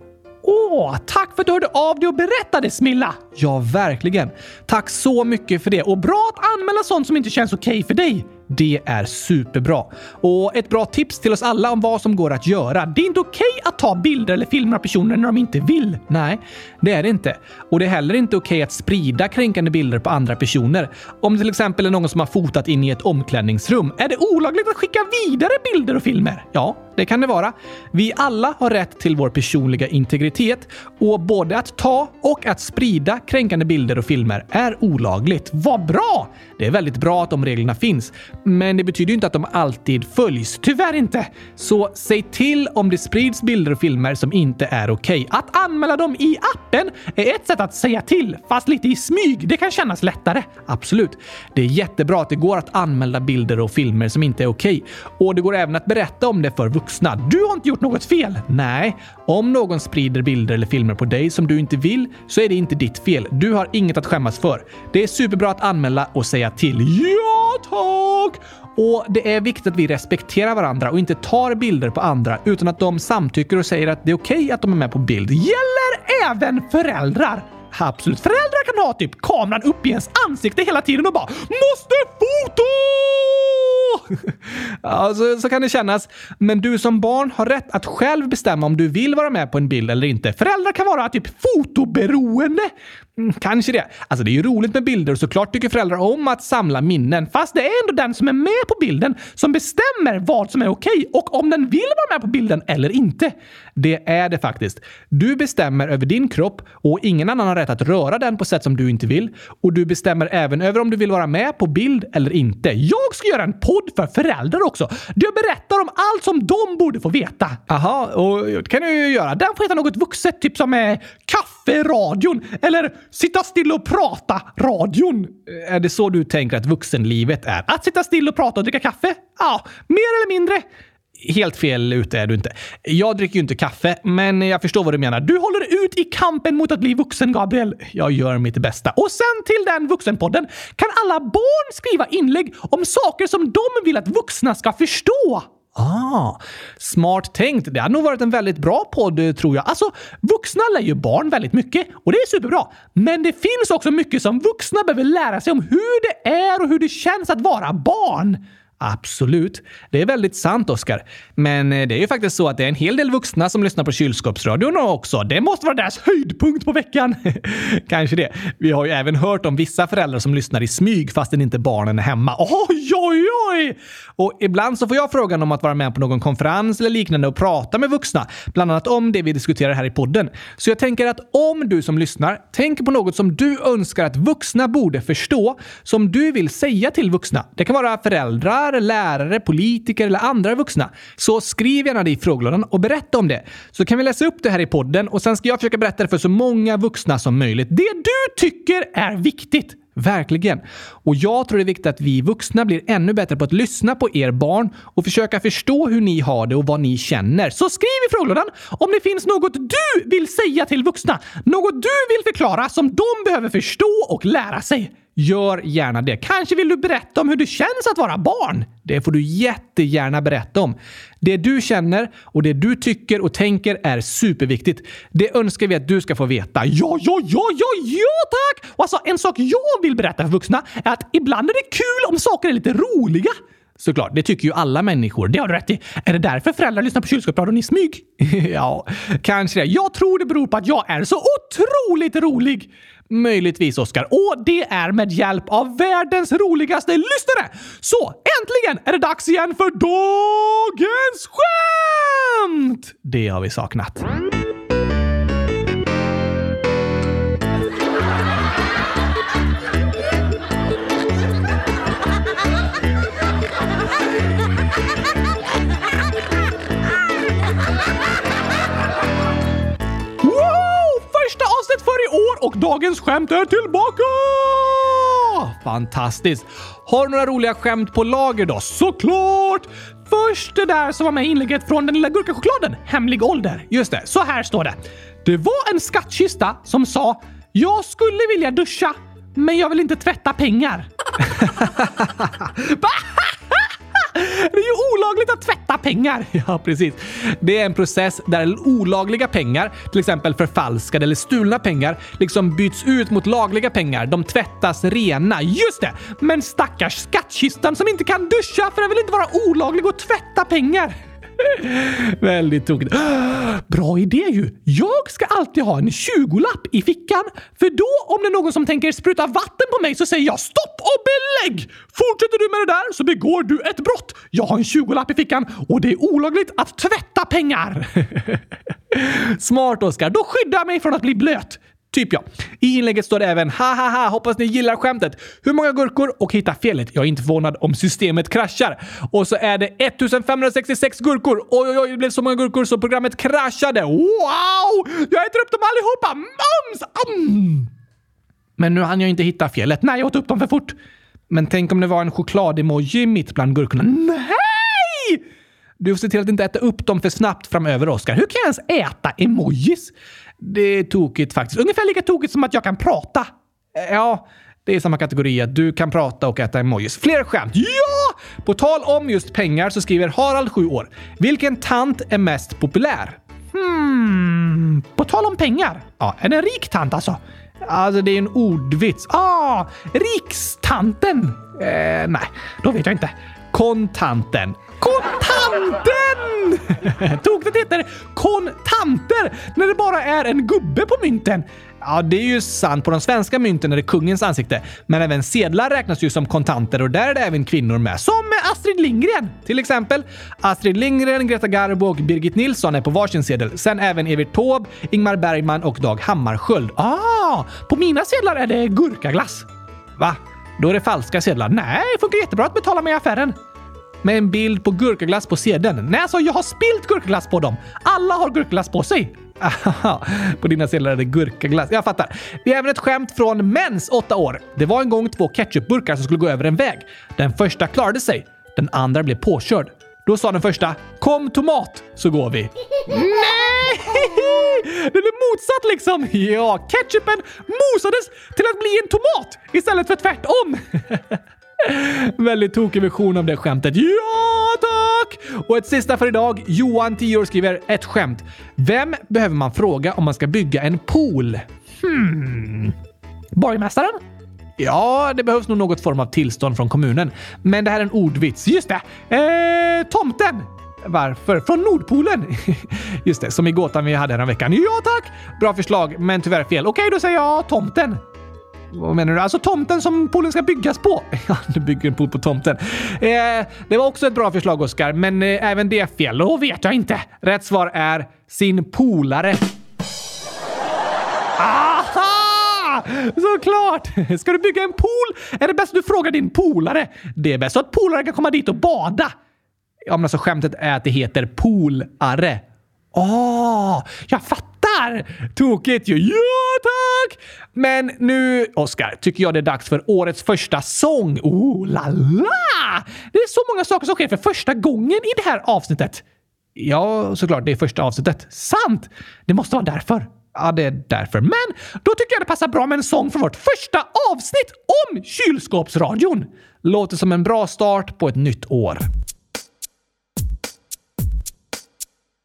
Åh, tack för att du hörde av dig och berättade Smilla! Ja, verkligen. Tack så mycket för det och bra att anmäla sånt som inte känns okej okay för dig. Det är superbra. Och ett bra tips till oss alla om vad som går att göra. Det är inte okej okay att ta bilder eller filmer av personer när de inte vill. Nej, det är det inte. Och det är heller inte okej okay att sprida kränkande bilder på andra personer. Om det till exempel är någon som har fotat in i ett omklädningsrum, är det olagligt att skicka vidare bilder och filmer? Ja, det kan det vara. Vi alla har rätt till vår personliga integritet och både att ta och att sprida kränkande bilder och filmer är olagligt. Vad bra! Det är väldigt bra att de reglerna finns. Men det betyder inte att de alltid följs. Tyvärr inte. Så säg till om det sprids bilder och filmer som inte är okej. Okay. Att anmäla dem i appen är ett sätt att säga till, fast lite i smyg. Det kan kännas lättare. Absolut. Det är jättebra att det går att anmäla bilder och filmer som inte är okej. Okay. Och det går även att berätta om det för vuxna vuxna. Du har inte gjort något fel. Nej, om någon sprider bilder eller filmer på dig som du inte vill så är det inte ditt fel. Du har inget att skämmas för. Det är superbra att anmäla och säga till. Ja, tack! Och det är viktigt att vi respekterar varandra och inte tar bilder på andra utan att de samtycker och säger att det är okej okay att de är med på bild. Gäller även föräldrar! Absolut. Föräldrar kan ha typ kameran upp i ens ansikte hela tiden och bara “Måste foto!” ja, så, alltså, så kan det kännas. Men du som barn har rätt att själv bestämma om du vill vara med på en bild eller inte. Föräldrar kan vara typ fotoberoende. Mm, kanske det. Alltså det är ju roligt med bilder och såklart tycker föräldrar om att samla minnen. Fast det är ändå den som är med på bilden som bestämmer vad som är okej och om den vill vara med på bilden eller inte. Det är det faktiskt. Du bestämmer över din kropp och ingen annan har rätt att röra den på sätt som du inte vill. Och du bestämmer även över om du vill vara med på bild eller inte. Jag ska göra en podd för föräldrar också. Där jag berättar om allt som de borde få veta. Aha, och det kan du ju göra. Den får heta något vuxet, typ som eh, kafferadion eller sitta still och prata-radion. Eh, är det så du tänker att vuxenlivet är? Att sitta still och prata och dricka kaffe? Ja, mer eller mindre. Helt fel ute är du inte. Jag dricker ju inte kaffe, men jag förstår vad du menar. Du håller ut i kampen mot att bli vuxen, Gabriel. Jag gör mitt bästa. Och sen till den vuxenpodden kan alla barn skriva inlägg om saker som de vill att vuxna ska förstå. Ah, smart tänkt. Det hade nog varit en väldigt bra podd, eh, tror jag. Alltså, vuxna lär ju barn väldigt mycket och det är superbra. Men det finns också mycket som vuxna behöver lära sig om hur det är och hur det känns att vara barn. Absolut. Det är väldigt sant, Oskar. Men eh, det är ju faktiskt så att det är en hel del vuxna som lyssnar på kylskåpsradion också. Det måste vara deras höjdpunkt på veckan. Kanske det. Vi har ju även hört om vissa föräldrar som lyssnar i smyg fastän inte barnen är hemma. Oj, oj, oj! Och ibland så får jag frågan om att vara med på någon konferens eller liknande och prata med vuxna. Bland annat om det vi diskuterar här i podden. Så jag tänker att om du som lyssnar tänker på något som du önskar att vuxna borde förstå, som du vill säga till vuxna. Det kan vara föräldrar föräldrar, lärare, politiker eller andra vuxna. Så skriv gärna det i frågelådan och berätta om det. Så kan vi läsa upp det här i podden och sen ska jag försöka berätta det för så många vuxna som möjligt. Det du tycker är viktigt. Verkligen. Och jag tror det är viktigt att vi vuxna blir ännu bättre på att lyssna på er barn och försöka förstå hur ni har det och vad ni känner. Så skriv i frågelådan om det finns något du vill säga till vuxna. Något du vill förklara som de behöver förstå och lära sig. Gör gärna det. Kanske vill du berätta om hur det känns att vara barn? Det får du jättegärna berätta om. Det du känner och det du tycker och tänker är superviktigt. Det önskar vi att du ska få veta. Ja, ja, ja, ja, ja tack! Och alltså, en sak jag vill berätta för vuxna är att ibland är det kul om saker är lite roliga. Såklart, det tycker ju alla människor. Det har du rätt i. Är det därför föräldrar lyssnar på kylskåpsradion i smyg? ja, kanske det. Jag tror det beror på att jag är så otroligt rolig. Möjligtvis, Oskar. Och det är med hjälp av världens roligaste lyssnare! Så äntligen är det dags igen för dagens skämt! Det har vi saknat. Första avsnitt för i år och dagens skämt är tillbaka! Fantastiskt. Har du några roliga skämt på lager då? Såklart! Först det där som var med i inlägget från den lilla gurkachokladen. Hemlig ålder. Just det. Så här står det. Det var en skattkista som sa “Jag skulle vilja duscha, men jag vill inte tvätta pengar”. Det är ju olagligt att tvätta pengar! Ja, precis. Det är en process där olagliga pengar, till exempel förfalskade eller stulna pengar, liksom byts ut mot lagliga pengar. De tvättas rena. Just det! Men stackars skattkistan som inte kan duscha för den vill inte vara olaglig och tvätta pengar. Väldigt tokigt. Bra idé ju! Jag ska alltid ha en 20-lapp i fickan, för då om det är någon som tänker spruta vatten på mig så säger jag stopp och belägg! Fortsätter du med det där så begår du ett brott. Jag har en 20-lapp i fickan och det är olagligt att tvätta pengar. Smart Oskar, då skyddar jag mig från att bli blöt. Typ ja. I inlägget står det även ha ha ha hoppas ni gillar skämtet. Hur många gurkor? Och hitta felet. Jag är inte förvånad om systemet kraschar. Och så är det 1566 gurkor. Oj, oj, oj, det blev så många gurkor så programmet kraschade. Wow! Jag äter upp dem allihopa! Mums! Mm. Men nu hann jag inte hitta felet. Nej, jag åt upp dem för fort. Men tänk om det var en choklademoji mitt bland gurkorna. Nej! Du får se till att inte äta upp dem för snabbt framöver, Oskar. Hur kan jag ens äta emojis? Det är tokigt faktiskt. Ungefär lika tokigt som att jag kan prata. Eh, ja, det är samma kategori att du kan prata och äta emojis. Fler skämt. Ja! På tal om just pengar så skriver Harald, 7 år. Vilken tant är mest populär? Hmm, på tal om pengar. Ja, är det en rik tant alltså? Alltså, det är en ordvits. Ah, rikstanten! Eh, nej, då vet jag inte. Kontanten. Kontanten! Tokigt heter kontanter när det bara är en gubbe på mynten. Ja, det är ju sant. På de svenska mynten är det kungens ansikte. Men även sedlar räknas ju som kontanter och där är det även kvinnor med. Som Astrid Lindgren! Till exempel. Astrid Lindgren, Greta Garbo och Birgit Nilsson är på varsin sedel. Sen även Evert Taube, Ingmar Bergman och Dag Hammarskjöld. Ah, på mina sedlar är det gurkaglass. Va? Då är det falska sedlar. Nej, funkar jättebra att betala med i affären med en bild på gurkaglass på sedeln. Nej, alltså jag har spilt gurkaglass på dem. Alla har gurkaglass på sig. på dina sedlar är det gurkaglass. Jag fattar. Vi har även ett skämt från Mens, 8 år. Det var en gång två ketchupburkar som skulle gå över en väg. Den första klarade sig. Den andra blev påkörd. Då sa den första “Kom tomat, så går vi”. Nej! Det blev motsatt liksom! Ja, ketchupen mosades till att bli en tomat istället för tvärtom. Väldigt tokig version av det skämtet. Ja, tack! Och ett sista för idag. Johan, 10 år, skriver ett skämt. Vem behöver man fråga om man ska bygga en pool? Hmm. Borgmästaren? Ja, det behövs nog något form av tillstånd från kommunen. Men det här är en ordvits. Just det! Eh, tomten! Varför? Från Nordpolen! Just det, som i gåtan vi hade här veckan. Ja tack! Bra förslag, men tyvärr fel. Okej, då säger jag tomten. Vad menar du? Alltså tomten som poolen ska byggas på? Ja, du bygger en pool på tomten. Eh, det var också ett bra förslag, Oskar, men eh, även det är fel. Då vet jag inte. Rätt svar är sin polare. Aha! Såklart! Ska du bygga en pool är det bäst att du frågar din polare. Det är bäst så att polaren kan komma dit och bada. Ja, men alltså skämtet är att det heter polare. Åh, oh, jag fattar! Tokigt ju. Ja, tack! Men nu, Oscar, tycker jag det är dags för årets första sång. Oh la la! Det är så många saker som sker för första gången i det här avsnittet. Ja, såklart. Det är första avsnittet. Sant! Det måste vara därför. Ja, det är därför. Men då tycker jag det passar bra med en sång från vårt första avsnitt om kylskåpsradion. Låter som en bra start på ett nytt år.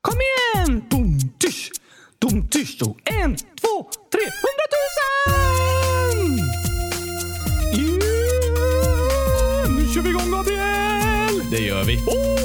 Kom igen! Dum, tysch, dum, tysch. Och en, två, tre, hundratusen! Yeah! Nu kör vi igång, Gabriel! Det gör vi. Oh!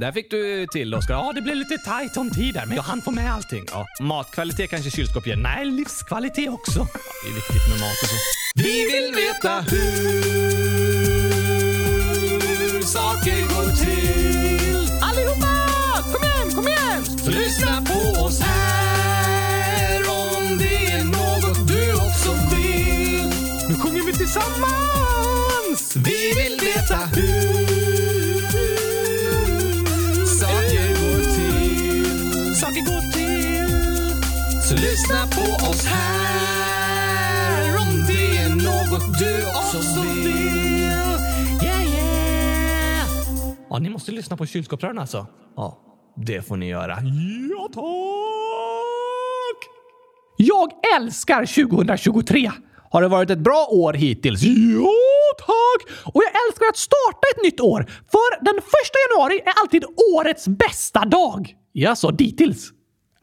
Där fick du till Oskar. Ja, det blev lite tajt om tid där, men jag hann få med allting. Ja, matkvalitet kanske kylskåp ger. Nej, livskvalitet också. Det är viktigt med mat och så. Vi vill veta hur saker går till. Allihopa! Kom igen, kom igen! Lyssna på oss här Så lyssna på oss här om det är något du också vill. Yeah, yeah! Ja, ni måste lyssna på kylskåpsrören alltså. Ja, det får ni göra. Ja, tack! Jag älskar 2023! Har det varit ett bra år hittills? Ja, tack! Och jag älskar att starta ett nytt år, för den första januari är alltid årets bästa dag. Ja, så dittills.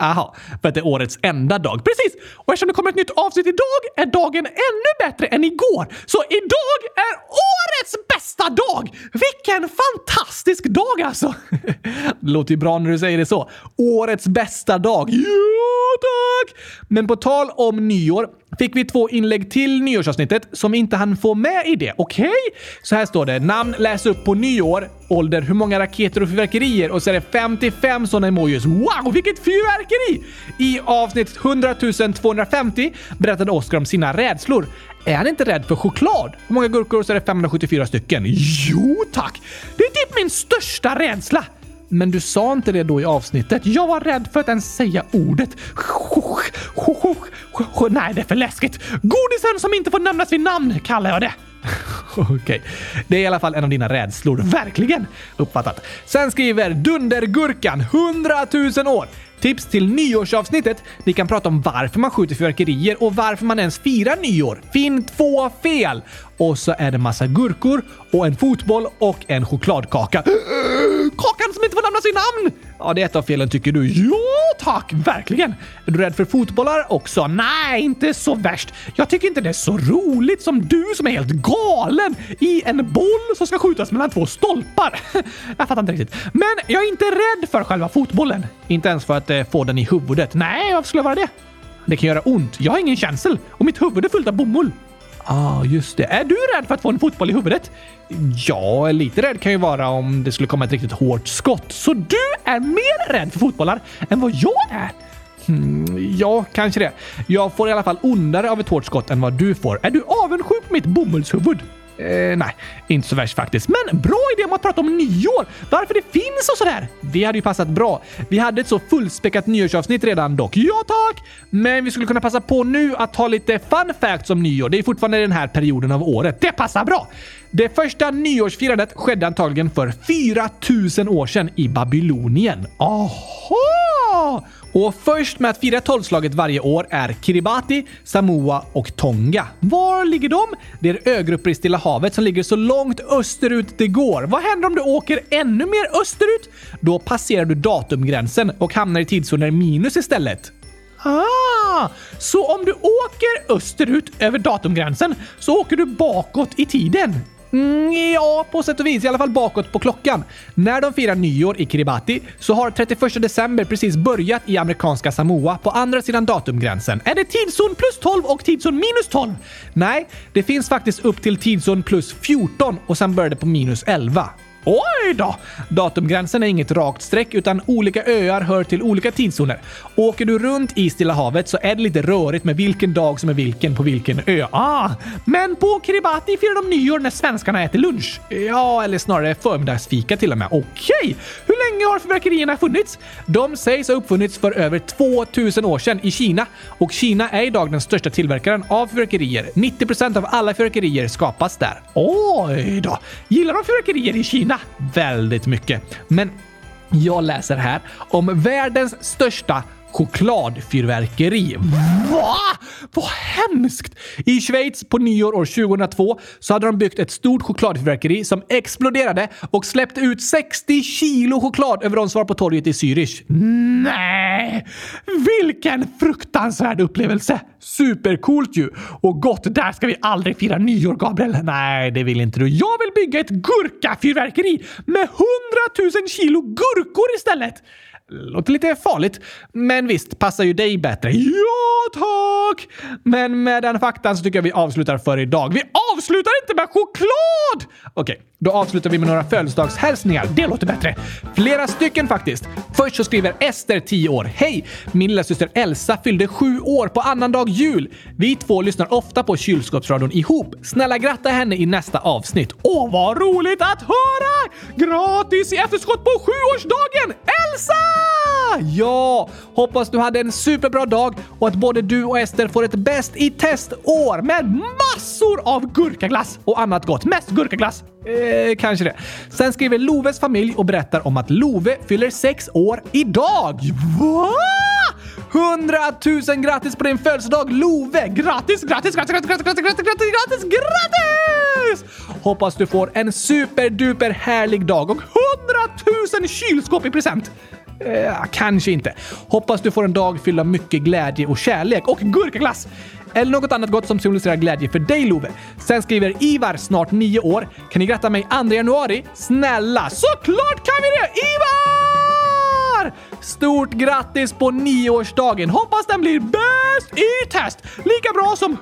Aha, för att det är årets enda dag. Precis! Och eftersom det kommer ett nytt avsnitt idag är dagen ännu bättre än igår. Så idag är årets bästa dag! Vilken fantastisk dag alltså! Det låter ju bra när du säger det så. Årets bästa dag. Ja, tack! Men på tal om nyår fick vi två inlägg till nyårsavsnittet som vi inte hann få med i det. Okej? Så här står det. Namn läs upp på nyår. Ålder, hur många raketer och fyrverkerier? Och så är det 55 sådana emojis. Wow, vilket fyrverkeri! I avsnitt 100 250 berättade Oskar om sina rädslor. Är han inte rädd för choklad? Hur många gurkor? Så är det 574 stycken. Jo, tack! Det är typ min största rädsla. Men du sa inte det då i avsnittet? Jag var rädd för att ens säga ordet. Nej, det är för läskigt. Godisen som inte får nämnas vid namn kallar jag det. Okej. Det är i alla fall en av dina rädslor. Verkligen! Uppfattat. Sen skriver Dundergurkan 100 000 år. Tips till nyårsavsnittet. Ni kan prata om varför man skjuter fyrverkerier och varför man ens firar nyår. Finn två fel! Och så är det massa gurkor och en fotboll och en chokladkaka. Kakan som inte får nämna sin namn! Ja, det är ett av felen tycker du. Ja, tack! Verkligen! Är du rädd för fotbollar också? Nej, inte så värst. Jag tycker inte det är så roligt som du som är helt galen i en boll som ska skjutas mellan två stolpar. Jag fattar inte riktigt. Men jag är inte rädd för själva fotbollen. Inte ens för att eh, få den i huvudet. Nej, varför skulle jag vara det? Det kan göra ont. Jag har ingen känsel och mitt huvud är fullt av bomull ah, just det. Är du rädd för att få en fotboll i huvudet? Ja, lite rädd kan ju vara om det skulle komma ett riktigt hårt skott. Så du är mer rädd för fotbollar än vad jag är? Hmm, ja, kanske det. Jag får i alla fall ondare av ett hårt skott än vad du får. Är du avundsjuk på mitt bomullshuvud? Eh, nej, inte så värst faktiskt. Men bra idé om att prata om nyår! Varför det finns och sådär! Det hade ju passat bra. Vi hade ett så fullspäckat nyårsavsnitt redan dock. Ja tack! Men vi skulle kunna passa på nu att ha lite fun facts om nyår. Det är fortfarande den här perioden av året. Det passar bra! Det första nyårsfirandet skedde antagligen för 4000 år sedan i Babylonien. Aha! Och först med att fira tolvslaget varje år är Kiribati, Samoa och Tonga. Var ligger de? Det är ögrupper i Stilla havet som ligger så långt österut det går. Vad händer om du åker ännu mer österut? Då passerar du datumgränsen och hamnar i tidszoner minus istället. Ah! Så om du åker österut över datumgränsen så åker du bakåt i tiden? Mm, ja, på sätt och vis. I alla fall bakåt på klockan. När de firar nyår i Kiribati så har 31 december precis börjat i amerikanska Samoa på andra sidan datumgränsen. Är det tidszon plus 12 och tidszon minus 12? Nej, det finns faktiskt upp till tidszon plus 14 och sen börjar det på minus 11. Oj då! Datumgränsen är inget rakt streck utan olika öar hör till olika tidszoner. Åker du runt i Stilla havet så är det lite rörigt med vilken dag som är vilken på vilken ö. Ah, men på Kiribati firar de nyår när svenskarna äter lunch. Ja, eller snarare förmiddagsfika till och med. Okej! Hur länge har fyrverkerierna funnits? De sägs ha uppfunnits för över 2000 år sedan i Kina och Kina är idag den största tillverkaren av fyrverkerier. 90% av alla fyrverkerier skapas där. Oj då! Gillar de fyrverkerier i Kina? Väldigt mycket. Men jag läser här om världens största chokladfyrverkeri. Va? Vad hemskt! I Schweiz på nyår år 2002 så hade de byggt ett stort chokladfyrverkeri som exploderade och släppte ut 60 kilo choklad över de som var på torget i Zürich. Nej! Vilken fruktansvärd upplevelse! Supercoolt ju! Och gott, där ska vi aldrig fira nyår, Gabriel. Nej, det vill inte du. Jag vill bygga ett gurkafyrverkeri med 100 000 kilo gurkor istället! Låter lite farligt, men visst, passar ju dig bättre. Ja, tack! Men med den faktan så tycker jag vi avslutar för idag. Vi avslutar inte med choklad! Okej, då avslutar vi med några födelsedagshälsningar. Det låter bättre. Flera stycken faktiskt. Först så skriver Ester, 10 år. Hej! Min lillasyster Elsa fyllde 7 år på annandag jul. Vi två lyssnar ofta på kylskåpsradion ihop. Snälla gratta henne i nästa avsnitt. Åh, vad roligt att höra! Gratis i efterskott på sjuårsdagen! Elsa! Ja! Hoppas du hade en superbra dag och att både du och Ester får ett bäst i test-år med massor av gurkaglass och annat gott. Mest gurkaglass. Eh, kanske det. Sen skriver Loves familj och berättar om att Love fyller sex år idag. Va? Hundratusen grattis på din födelsedag Love! Grattis, grattis, grattis, grattis, grattis, grattis, grattis, grattis, grattis! Hoppas du får en superduper härlig dag och hundratusen kylskåp i present. Eh, kanske inte. Hoppas du får en dag fylld av mycket glädje och kärlek och gurkaglass. Eller något annat gott som symboliserar glädje för dig Love. Sen skriver Ivar, snart nio år. Kan ni gratta mig 2 januari? Snälla! Såklart kan vi det! Ivar! Stort grattis på nioårsdagen! Hoppas den blir bäst i test! Lika bra som 100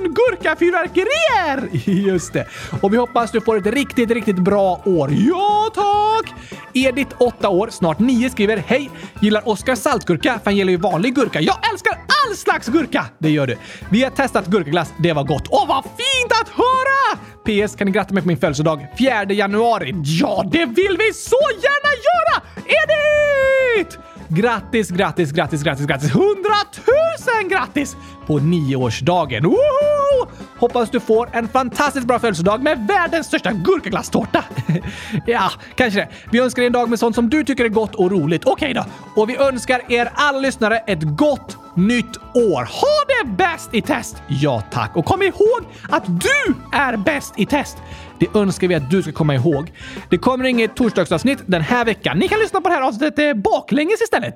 000 gurkafyrverkerier! Just det. Och vi hoppas du får ett riktigt, riktigt bra år. Ja, tack! Edith, 8 år, snart 9, skriver Hej! Gillar Oskar saltgurka? För han gillar ju vanlig gurka. Jag älskar all slags gurka! Det gör du. Vi har testat gurkaglass. Det var gott. Åh, vad fint att höra! PS. Kan ni gratta mig på min födelsedag? 4 januari. Ja, det vill vi så gärna göra! Edith! Grattis, grattis, grattis, grattis, grattis! Hundratusen grattis på nioårsdagen! Woho! Hoppas du får en fantastiskt bra födelsedag med världens största gurkaglasstårta. ja, kanske det. Vi önskar dig en dag med sånt som du tycker är gott och roligt. Okej då. Och vi önskar er alla lyssnare ett gott nytt år. Ha det bäst i test! Ja, tack. Och kom ihåg att du är bäst i test. Det önskar vi att du ska komma ihåg. Det kommer inget torsdagsavsnitt den här veckan. Ni kan lyssna på det här avsnittet eh, baklänges istället.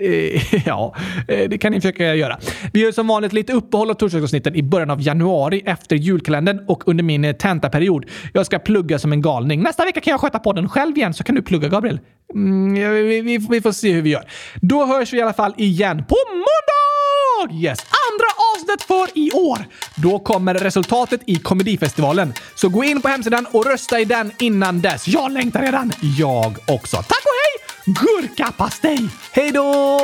Eh, ja, eh, det kan ni försöka göra. Vi gör som vanligt lite uppehåll av torsdagsavsnitten i början av januari efter julkalendern och under min tentaperiod. Jag ska plugga som en galning. Nästa vecka kan jag sköta podden själv igen så kan du plugga Gabriel. Mm, vi, vi, vi, får se hur vi gör. Då hörs vi i alla fall igen på måndag! Yes, andra avsnittet för i år. Då kommer resultatet i komedifestivalen. Så gå in på hemsidan och rösta i den innan dess. Jag längtar redan. Jag också. Tack och hej! Gurkapastej! Hej då!